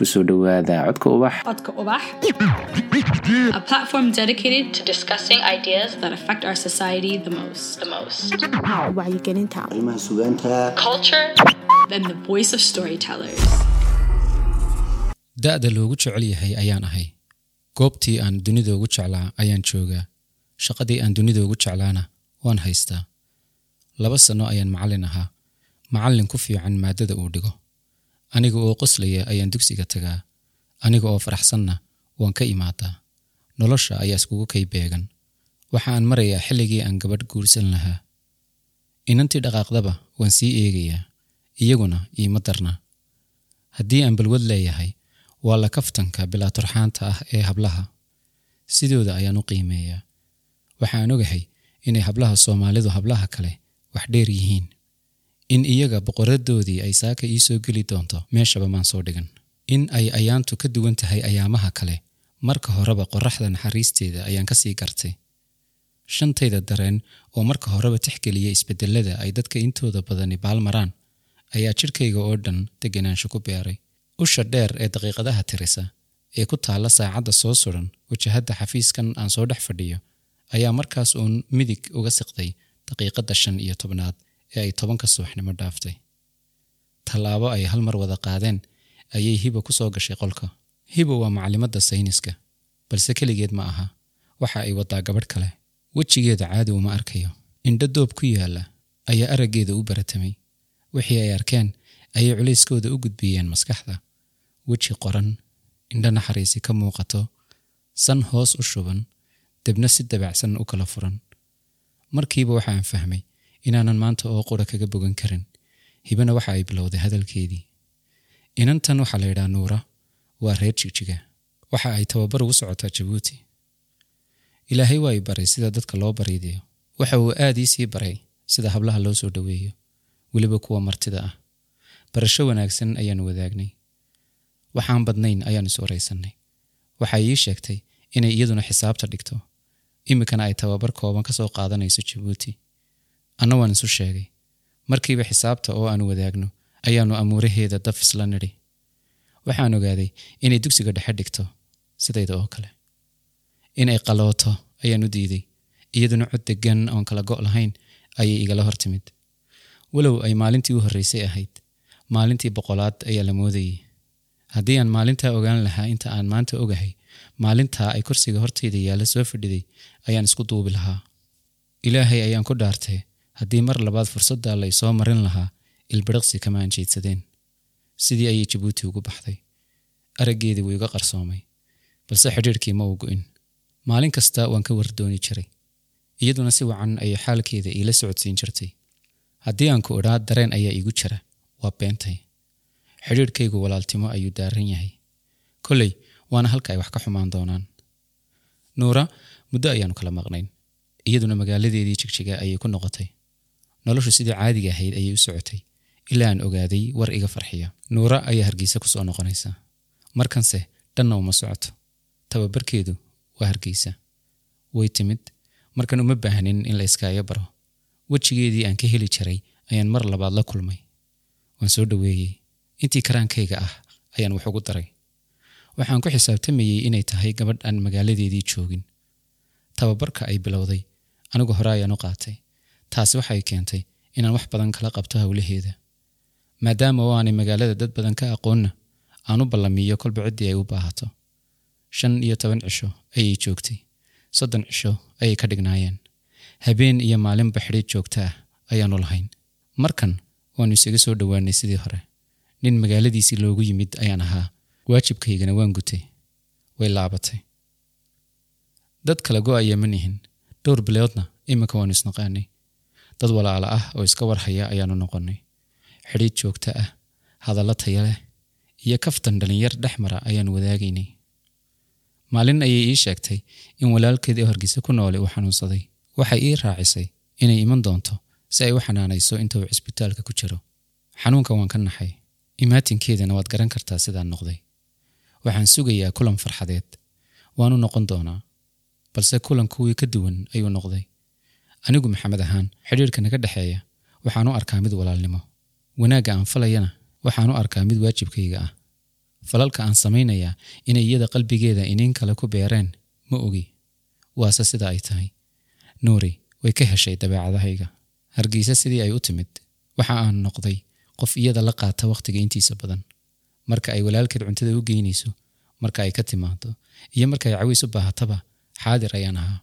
ku soo dhowaada codka ubax. Codka Ubax, a platform dedicated to discussing ideas that affect our society the most. The most. wacyigelinta. Arrimaha sugaanta. Culture, then the voice of storytellers. da'da loogu jecel yahay ayaan ahay. Goobtii aan dunida ugu jeclaa ayaan joogaa. Shaqadii aan dunida ugu jeclaana waan haystaa. Laba sanno ayaan macallin ahaa. Macallin ku fiican maaddada uu dhigo aniga oo qoslaya ayaan dugsiga tagaa. Aniga oo faraxsanna waan ka imaadaa nolosha ayaa iskugu kay beegan. Waxa aan marayaa xilligii aan gabadh guursan lahaa. Inantii dhaqaaqdaba waan sii eegayaa iyaguna iima darna haddii aan balwad leeyahay waa la kaftanka bilaa turxaanta ah ee hablaha. Sidooda ayaan u qiimeeyaa. Waxaan ogahay inay hablaha soomaalidu hablaha kale wax dheer yihiin in iyaga boqoradoodii ay saaka ii soo geli doonto meeshaba maan soo dhigan. In ay ayaantu ka duwan tahay ayaamaha kale marka horeba qorraxda naxariisteeda ayaan ka sii gartay. Shantayda dareen oo marka horeba tixgeliya isbedelada ay dadka intooda badani baalmaraan ayaa jidhkayga oo dhan deganaansho ku beeray. Usha dheer ee daqiiqadaha tirisa ee ku taalla saacadda soo suran wajahadda xafiiskan aan soo dhex fadhiyo ayaa markaas uun midig uga siqday daqiiqadda shan iyo tobnaad ee ay tobanka subaxnimo dhaaftay. Tallaabo ay hal mar wada qaadeen ayay hiba ku soo gashay qolka. Hiba waa macalimadda sayniska balse keligeed ma aha. Waxa ay wadaa gabadh kale. Wejigeeda caadi uma arkayo. Indho doob ku yaalla ayaa araggeeda u baratamay. Wixii ay arkeen ayay culayskooda u gudbiyeen maskaxda. Weji qoran indho naxariisi ka muuqato san hoos u shuban debna si dabacsan u kala furan. Markiiba waxaan fahmay inaanan maanta oo qura kaga bogan karin. Hibana waxa ay bilowday hadalkeedii. Inantan waxaa la yidhaha nuura waa reer jigjiga waxa ay tababar ugu socotaa jabuuti. Ilaahay waa i baray sida dadka loo bariidiyo waxa uu aad ii sii baray sida hablaha loo soo dhoweeyo. Weliba kuwa martida ah. Barasho wanaagsan ayaan wadaagnay. Waxaan badnayn ayaan is waraysannay waxay ii sheegtay inay iyaduna xisaabta dhigto. Iminkana ay tababar kooban ka soo qaadanayso jabuuti anna waan isu sheegay. Markiiba xisaabta oo aan wadaagno ayaannu amuuraheeda daf isla nidhi. Waxaan ogaaday inay dugsiga dhexe dhigto sidayda oo kale. Inay qalooto ayaan u diiday. Iyaduna cod deggan oon kala go' lahayn ayay igala hor timid walow ay maalintii u horraysay ahayd. Maalintii boqolaad ayaa la moodayey haddii aan maalintaa ogaan lahaa inta aan maanta ogahay maalintaa ay kursiga hortayda yaalla soo fadhiday ayaan isku duubi lahaa. Ilaahay ayaan ku dhaartay haddii mar labaad fursadda la isoo marin lahaa ilbiriqsi kama aan jeedsadeen sidii ayay jabuuti ugu baxday. Araggeedii wuu iga qarsoomay balse xidhiirhkii ma uu go'in. Maalin kasta waan ka wardooni jiray. Iyaduna si wacan ayay xaalkeeda iila socodsiin jirtay. Haddii aan ku idhaa dareen ayaa iigu jira. Waa beentay. Xidhiirhkaygu walaaltimo ayuu daaran yahay. Kolley waana halka ay wax ka xumaan doonaan. Nuura muddo ayaannu kala maqnayn. Iyaduna magaaladeedii jigjiga ayay ku noqotay noloshu sidii caadiga ahayd ayay u socotay. Ilaa aan ogaaday war iga farxiya. Nuura ayaa hargeysa ku soo noqonaysa. Markanse dhanna uma socoto. Tababarkeedu waa hargeysa. Way timid. Markan uma baahnin in la iskaaga baro. Wejigeedii aan ka heli jiray ayaan mar labaad la kulmay. Waan soo dhoweeyey intii karaankayga ah ayaan wax ugu daray. Waxaan ku xisaabtamayey inay tahay gabadh aan magaaladeedii joogin. Tababarka ay bilowday anigu hore ayaan u qaatay taasi waxay keentay inaan wax badan kala qabto howlaheeda maadaama oo aanay magaalada dad badan ka aqoonna aan u ballamiyo kolba ciddii ay u baahato. Shan iyo toban cisho ayay joogtay. Soddon cisho ayay ka dhignaayeen. Habeen iyo maalinba xidhiid joogta ah ayaannu lahayn. Markan waannu isaga soo dhowaanay sidii hore. Nin magaaladiisii loogu yimid ayaan ahaa. Waajibkaygana waan gutay. Way laabatay. Dad kala go'aya ma nihin. Dhowr biloodna iminka waannu isnaqaanay dad walaala ah oo iska warhaya ayaannu noqonnay. Xidhiid joogta ah hadallo taya leh iyo kaftan dhallinyar dhex mara ayaannu wadaagaynay maalin ayay ii sheegtay in walaalkeed ee hargeysa ku noole uu xanuunsaday. Waxay ii raacisay inay iman doonto si ay u xanaanayso inta uu cisbitaalka ku jiro. Xanuunkan waan ka naxay. Imaatinkeedana waad garan kartaa sidaan noqday. Waxaan sugayaa kulan farxadeed. Waanu noqon doonaa balse kulan kuwii ka duwan ayuu noqday anigu maxamed ahaan xidhiirka naga dhexeeya waxaan u arkaa mid walaalnimo. Wanaagga aan falayana waxaan u arkaa mid waajibkayga ah. Falalka aan samaynayaa inay iyada qalbigeeda iniin kale ku beereen ma ogi. Waase sida ay tahay. Nuuri way ka heshay dabeecadahayga. Hargeysa sidii ay u timid. Waxa aan noqday qof iyada la qaata wakhtiga intiisa badan. Marka ay walaalkeed cuntada u geynayso marka ay ka timaado iyo marka ay cawiis u baahataba xaadir ayaan ahaa.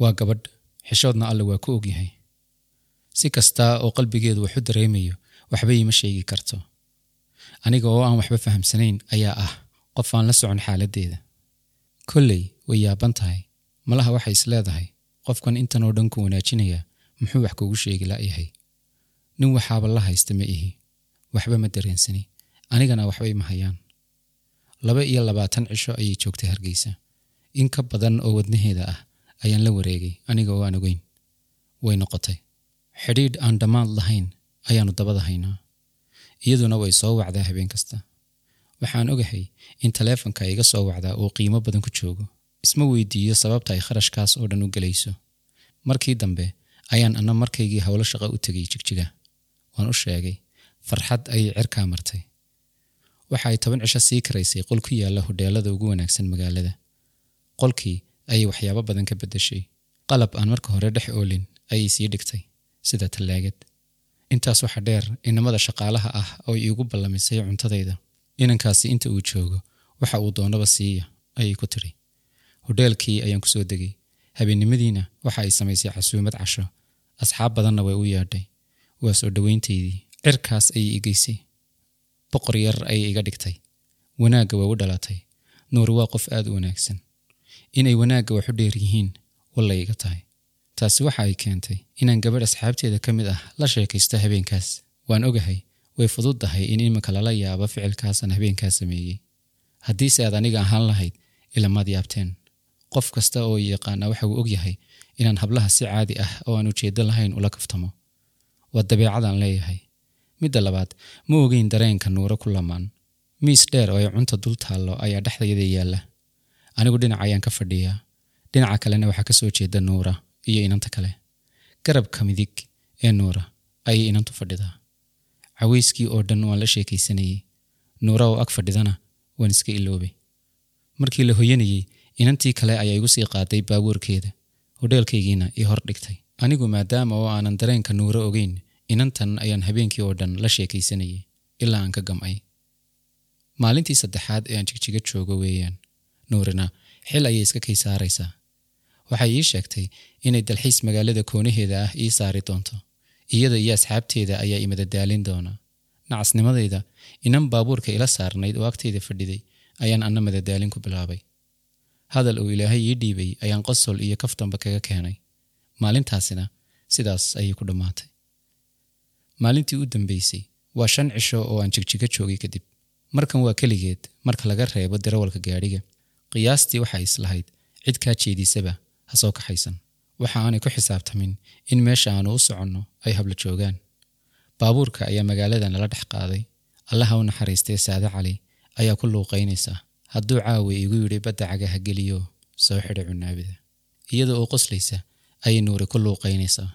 Waa gabadh xishoodna alle waa ku ogyahay si kasta oo qalbigeedu waxu dareemayo waxba iima sheegi karto. Aniga oo aan waxba fahamsanayn ayaa ah qof aan la socon xaaladdeeda kolley way yaaban tahay. Malaha waxay is leedahay. Qofkan intan oo dhan ku wanaajinaya muxuu wax kugu sheegi la'yahay nin waxaaba la haysta ma ihi. Waxba ma dareensani anigana waxba ima hayaan. Laba iyo labaatan cisho ayay joogtay hargeysa. In ka badan oo wadnaheeda ah ayaan la wareegay aniga oo aan ogeyn way noqotay. Xidhiidh aan dhammaad lahayn ayaannu dabada haynaa. Iyaduna way soo wacdaa habeen kasta. Waxaan ogahay in taleefonka iga soo wacdaa uu qiimo badan ku joogo. Isma weydiiyo sababta ay kharashkaas oo dhan u gelayso. Markii dambe ayaan anna markaygii howlo shaqo u tegay jigjiga. Waan u sheegay farxad ayay cerkaa martay. Waxa ay toban cisho sii karaysay qol ku yaalla hodheelada ugu wanaagsan magaalada. Qolkii ayay waxyaabo badan ka beddeshay. Qalab aan marka hore dhex oolin ayay sii dhigtay sida tallaagad intaas waxa dheer inamada shaqaalaha ah oo iigu ballamisay cuntadayda inankaasi inta uu joogo waxa uu doonaba siiya ayay ku tidhi. Hodheelkii ayaan ku soo degay. Habeennimadiina waxa ay samaysay casuumad casho. Asxaab badanna way u yeedhay waa soo dhoweyntaydii cirkaas ayay igeysay boqor yar ayay iga dhigtay. Wanaagga way u dhalatay nuur waa qof aad u wanaagsan inay wanaagga waxu dheer yihiin wallay iga tahay. Taasi waxa ay keentay inaan gabadh asxaabteeda ka mid ah la sheekaysto habeenkaas. Waan ogahay way fududdahay in iminka lala yaabo ficilkaasaan habeenkaas sameeyey. Haddiise aad aniga ahaan lahayd ilamaad yaabteen. Qof kasta oo yaqaana waxa uu ogyahay inaan hablaha si caadi ah oo aan ujeedo lahayn ula kaftamo. Waa dabeecadaan leeyahay. Midda labaad ma ogeyn dareenka nuuro ku lamaan. Miis dheer oo ay cunta dul taallo ayaa dhexdayada yaalla anigu dhinac ayaan ka fadhiyaa. Dhinaca kalena waxaa ka soo jeeda nuura iyo inanta kale. Garabka midig ee nuura ayay inantu fadhidaa. Cawayskii oo dhan waan la sheekaysanayey nuura oo ag fadhidana waan iska iloobay. Markii la hoyanayey inantii kale ayaa igu sii qaaday baabuurkeeda hodheelkaygiina ii hor dhigtay. Anigu maadaama oo aanan dareenka nuuro ogeyn inantan ayaan habeenkii oo dhan la sheekaysanayay ilaa aan ka gam'ay. Maalintii saddexaad ee aan jigjiga joogo weeyaan nuurina. Xil ayay iska kay saaraysaa. Waxay ii sheegtay inay dalxiis magaalada koonaheeda ah ii saari doonto. Iyada iyo asxaabteeda ayaa imadadaalin doona. Nacasnimadayda inan baabuurka ila saarnayd oo agtayda fadhiday ayaan anna madadaalin ku bilaabay. Hadal uu ilaahay ii dhiibay ayaan qosol iyo kaftanba kaga keenay. Maalintaasina sidaas ayay ku dhammaatay. Maalintii u dambeysay waa shan cisho oo aan jigjiga joogay kadib markan waa keligeed marka laga reebo darawalka gaadhiga qiyaastii waxay islahayd cid kaa jeedisaba ha soo kaxaysan. Waxa aanay ku xisaabtamin in meesha aanu u soconno ay habla joogaan. Baabuurka ayaa magaalada nala dhex qaaday. Allaha u naxariistee saade cali ayaa ku luuqaynaysa. Hadduu caawa igu yidhi badda cagaha geliyo soo xidha cunaabida. Iyada oo qoslaysa ayay nuuri ku luuqaynaysaa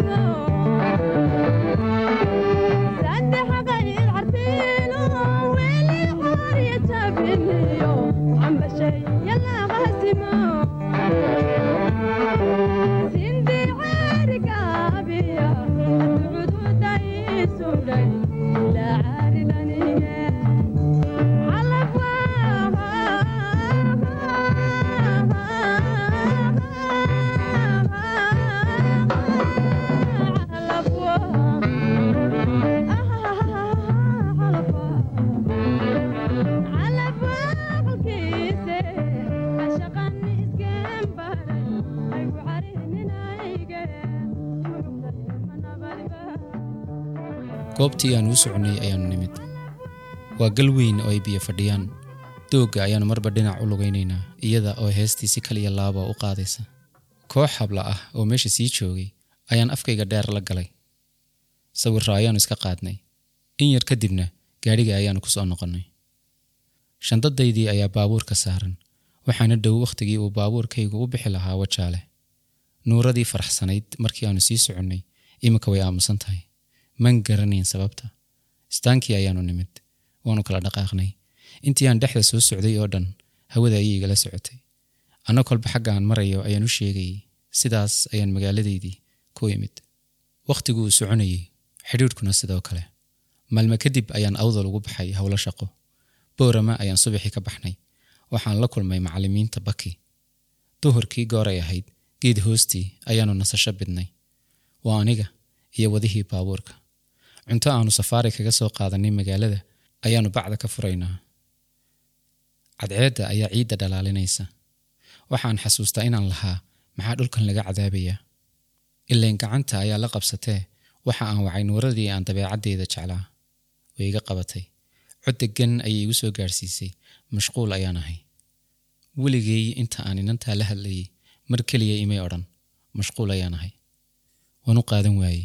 Shiva. Goobtii aan uu soconnay ayaannu nimid. Waa gal weyn oo ay biyo fadhiyaan. Doogga ayaannu marba dhinac u lugaynaynaa iyada oo heestii si kaliya laaba u qaadaysa. Koox habla ah oo meesha sii joogay ayaan afkayga dheer la galay. Sawirro ayaanu iska qaadnay. In yar kadibna gaadhiga ayaanu ku soo noqonnay. Shandadaydii ayaa baabuurka saaran waxaana dhow wakhtigii uu baabuurkaygu u bixi lahaa wajaale. Nuuradii faraxsanayd markii aanu sii soconnay iminka way aamusan tahay man garanayn sababta. Istaankii ayaanu nimid. Waanu kala dhaqaaqnay. Intii aan dhexda soo socday oo dhan hawada ayay igala socotay. Anna kolba xagga aan marayo ayaan u sheegayay sidaas ayaan magaaladaydii ku imid. Wakhtigu uu soconayey xidhiidhkuna sidoo kale. Maalme kadib ayaan awdal ugu baxay howlo shaqo. Boorama ayaan subaxii ka baxnay. Waxaan la kulmay macallimiinta baki. Duhurkii gooray ahayd geed hoostii ayaanu nasasho bidnay. Waa aniga iyo wadihii baabuurka cunto aanu safaari kaga soo qaadanay magaalada ayaanu bacda ka furaynaa. Cadceedda ayaa ciidda dhalaalinaysa. Waxaan xasuustaa inaan lahaa maxaa dhulkan laga cadaabayaa? Ilayn gacanta ayaa la qabsatee waxa aan wacay nuuradii aan dabeecaddeeda jeclaa. Way iga qabatay. Cod deggan ayay igu soo gaadhsiisay mashquul ayaan ahay. Weligay inta aan inantaa la hadlayay mar keliya imay odhan. Mashquul ayaan ahay. Waan u qaadan waayey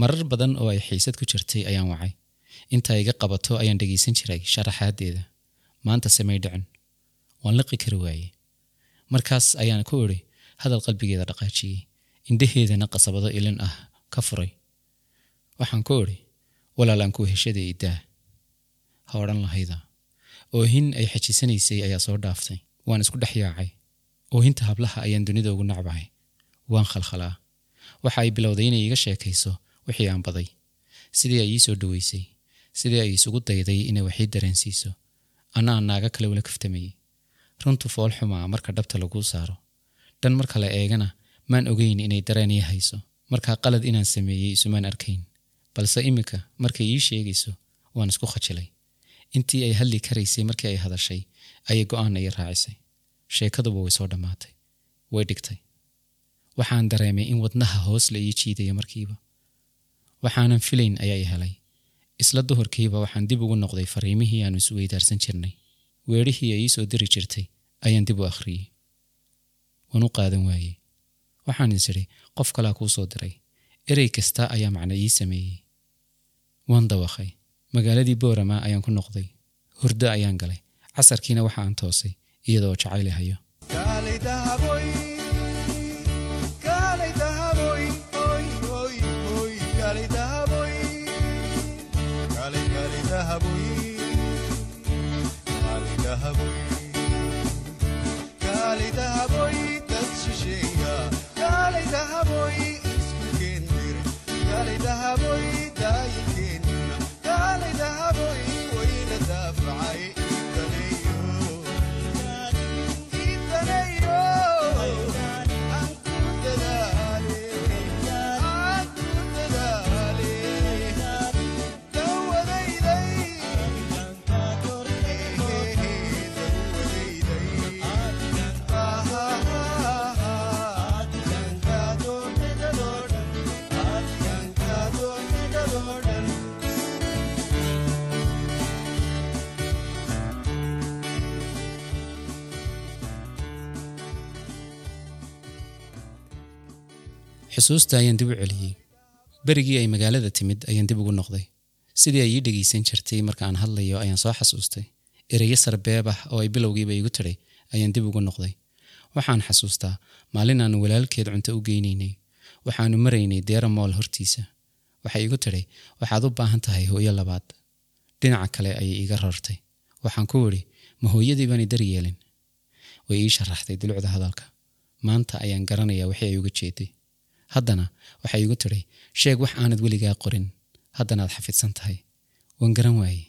marar badan oo ay xiisad ku jirtay ayaan wacay. Intaa iga qabato ayaan dhegaysan jiray sharaxaaddeeda maanta samay dhicin. Waan liqi kari waayey. Markaas ayaan ku idhi hadal qalbigeeda dhaqaajiyey. Indhaheedana qasabado ilin ah ka furay. Waxaan ku idhi walaalaan ku heshaday idaa ha odhan lahayda. Oohin ay xajisanaysay ayaa soo dhaaftay. Waan isku dhex yaacay. Oohinta hablaha ayaan dunida ugu nacbahay. Waan khalkhalaa. Waxa ay bilowday inay iga sheekayso wixii aan baday. Sidii ay ii soo dhoweysay sidii ay isugu dayday inay waxii dareensiiso anna aan naaga kale ula kaftamayey runtu fool xumaa marka dhabta laguu saaro. Dhan marka la eegana maan ogeyn inay dareen ii hayso. Markaa qalad inaan sameeyey isumaan arkayn. Balse iminka markay ii sheegayso waan isku khajilay. Intii ay hadli karaysay markii ay hadashay ayay go'aanna ii raacisay. Sheekaduba way soo dhammaatay. Way dhigtay. Waxaan dareemay in wadnaha hoos la ii jiidaya markiiba waxaanan filayn ayaa helay. Isla duhurkiiba waxaan dib ugu noqday fariimihii aanu isweydaarsan jirnay. Weedhihii ay ii soo diri jirtay ayaan dib u akhriyey. Waan u qaadan waayey. Waxaan is idhi qof kalaa kuu soo diray. Erey kasta ayaa macno ii sameeyey. Waan dawaqay. Magaaladii boorama ayaan ku noqday. Hurdo ayaan galay. Casarkiina waxa aan toosay iyadoo jacayl hayo xusuusta ayaan dib u celiyey. Berigii ay magaalada timid ayaan dib ugu noqday. Sidii ay ii dhegaysan jirtay marka aan hadlayo ayaan soo xasuustay. Ereyo sarbeeb ah oo ay bilowgiiba iigu tidhay ayaan dib ugu noqday. Waxaan xasuustaa maalin aanu walaalkeed cunto u geynaynay. Waxaanu maraynay deera mool hortiisa. Waxay igu tidhay waxaad u baahan tahay hooyo labaad. Dhinaca kale ayay iiga rartay waxaan ku idhi ma hooyadii baani daryeelin way ii sharaxday dulucda hadalka. Maanta ayaan garanayaa wixii ay uga jeeday haddana waxay igu tidhay sheeg wax aanad weligaa qorin. Haddanaad xafidsan tahay. Waan garan waaye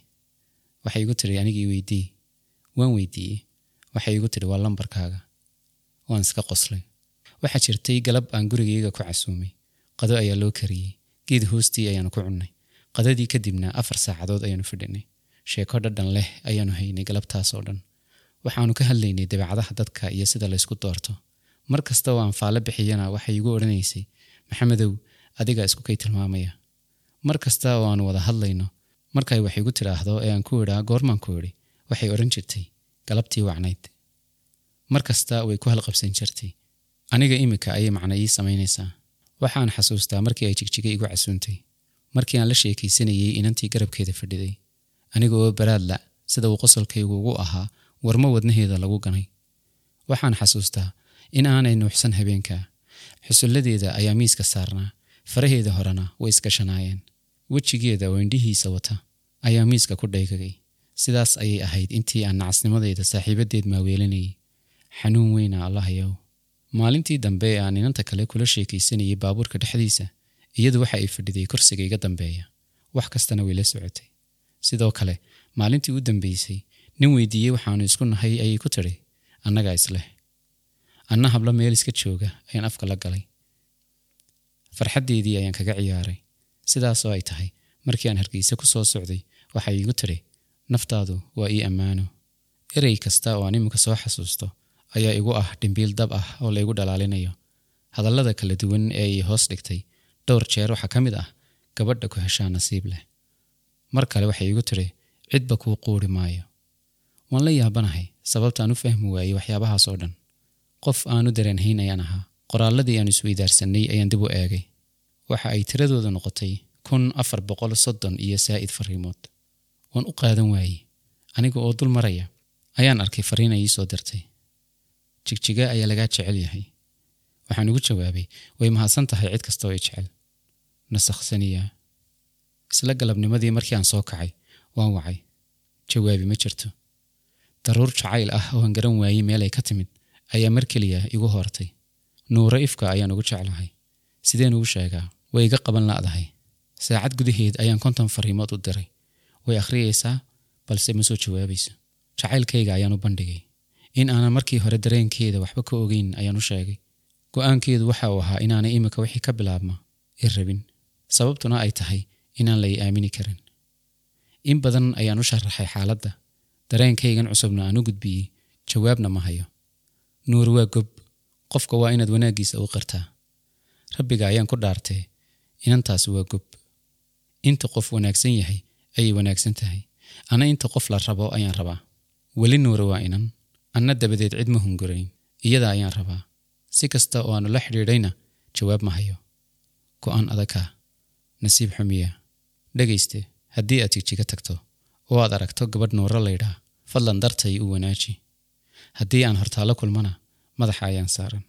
waxay igu tidhi anigii weydii waan weydiiyey. Waxay igu tidhi waa lambarkaaga. Waan iska qoslay. Waxaa jirtay galab aan gurigayga ku casuumay. Qado ayaa loo kariyey. Geed hoostii ayaanu ku cunnay. Qadadii kadibna afar saacadood ayaanu fidhinay. Sheeko dhadhan leh ayaanu haynay galabtaas oo dhan. Waxaanu ka hadlaynay dabeecadaha dadka iyo sida laysku doorto mar kasta oo aan faallo bixiyana waxay igu odhanaysay maxamedow adigaa isku kay tilmaamaya. Mar kasta oo aanu wada hadlayno markay wax igu tidhaahdo ee aan ku idhaa goormaan ku idhi waxay odhan jirtay galabtii wacnayd mar kasta way ku halqabsan jirtay. Aniga iminka ayay macno ii samaynaysaa waxaan xasuustaa markii ay jigjiga igu casuuntay markii aan la sheekaysanayey inantii garabkeeda fadhiday. Aniga oo baraadla sida uu qosolkaygu ugu ahaa warmo wadnaheeda lagu ganay. Waxaan xasuustaa in aanay nuuxsan habeenkaa xusulladeeda ayaa miiska saarnaa faraheeda horena way iskashanaayeen wejigeeda oo indhihiisa wata ayaa miiska ku dhaygagay sidaas ayay ahayd intii aan nacasnimadayda saaxiibadeed maaweelinayay. Xanuun weyna allahayow maalintii dambe ee aan inanta kale kula sheekaysanayay baabuurka dhexdiisa iyadu waxa ay fadhiday kursiga iga dambeeya. Wax kastana way la socotay. Sidoo kale maalintii u dambeysay nin weydiiyey waxaanu isku nahay ayay ku tidhi annagaa isleh anna hablo meel iska jooga ayaan afka la galay. Farxaddeedii ayaan kaga ciyaaray. Sidaasoo ay tahay markii aan hargeysa ku soo socday waxay iigu tidhi naftaadu waa ii ammaano. Erey kasta oo aan iminka soo xasuusto ayaa igu ah dhimbiil dab ah oo laygu dhalaalinayo. Hadallada kala duwan ee ii hoos dhigtay dhowr jeer waxaa ka mid ah gabadha ku heshaa nasiib leh. Mar kale waxay iigu tidhi cidba kuu quuri maayo. Waan la yaabanahay sababtaan u fahmi waayey waxyaabahaas oo dhan qof aanu dareenhayn ayaan ahaa. Qoraalladii aan isweydaarsanay ayaan dib u eegay. Waxa ay tiradooda noqotay kun afar boqol soddon iyo saa'id fariimood waan u qaadan waayey aniga oo dul maraya ayaan arkay fariin ay ii soo dirtay. Jigjiga ayaa lagaa jecel yahay. Waxaan ugu jawaabay way mahadsan tahay cid kasta oo i jecel. Nasakhsaniyaa isla galabnimadii markii aan soo kacay waan wacay. Jawaabi ma jirto. Daruur jacayl ah oo aan garan waayey meel ay ka timid ayaa mar keliya igu hoortay nuuro ifka ayaan ugu jeclahay. Sideen ugu sheegaa way iga qaban la'dahay. Saacad gudaheed ayaan konton fariimood u diray. Way akhriyaysaa balse ma soo jawaabayso jacaylkayga ayaan u bandhigay. In aanan markii hore dareenkeeda waxba ka ogeyn ayaan u sheegay. Go'aankeedu waxa uu ahaa inaanay iminka wixii ka bilaabma i rabin. Sababtuna ay tahay inaan la i aamini karin. In badan ayaan u sharaxay xaaladda. Dareenkaygan cusubna aan u gudbiyey. Jawaabna ma hayo nuur waa gob. Qofka waa inaad wanaaggiisa u qirtaa rabbiga ayaan ku dhaartee inantaas waa gob. Inta qof wanaagsan yahay ayay wanaagsan tahay. Ana inta qof la rabo ayaan rabaa. Weli nuure waa inan. Anna dabadeed cid ma hungurayn. Iyada ayaan rabaa. Si kasta oo aanu la xidhiidhayna jawaab ma hayo. Go'aan adakaa nasiib xumiya. Dhegayste haddii aad jigjiga tagto oo aad aragto gabadh nuuro laydhaa fadlan dartay u wanaaji haddii aan hortaallo kulmana madaxa ayaan saaran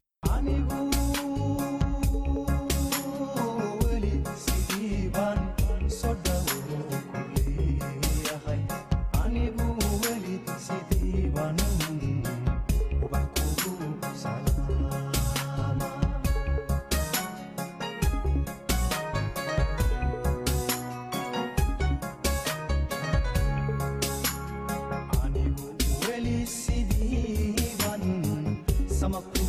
thank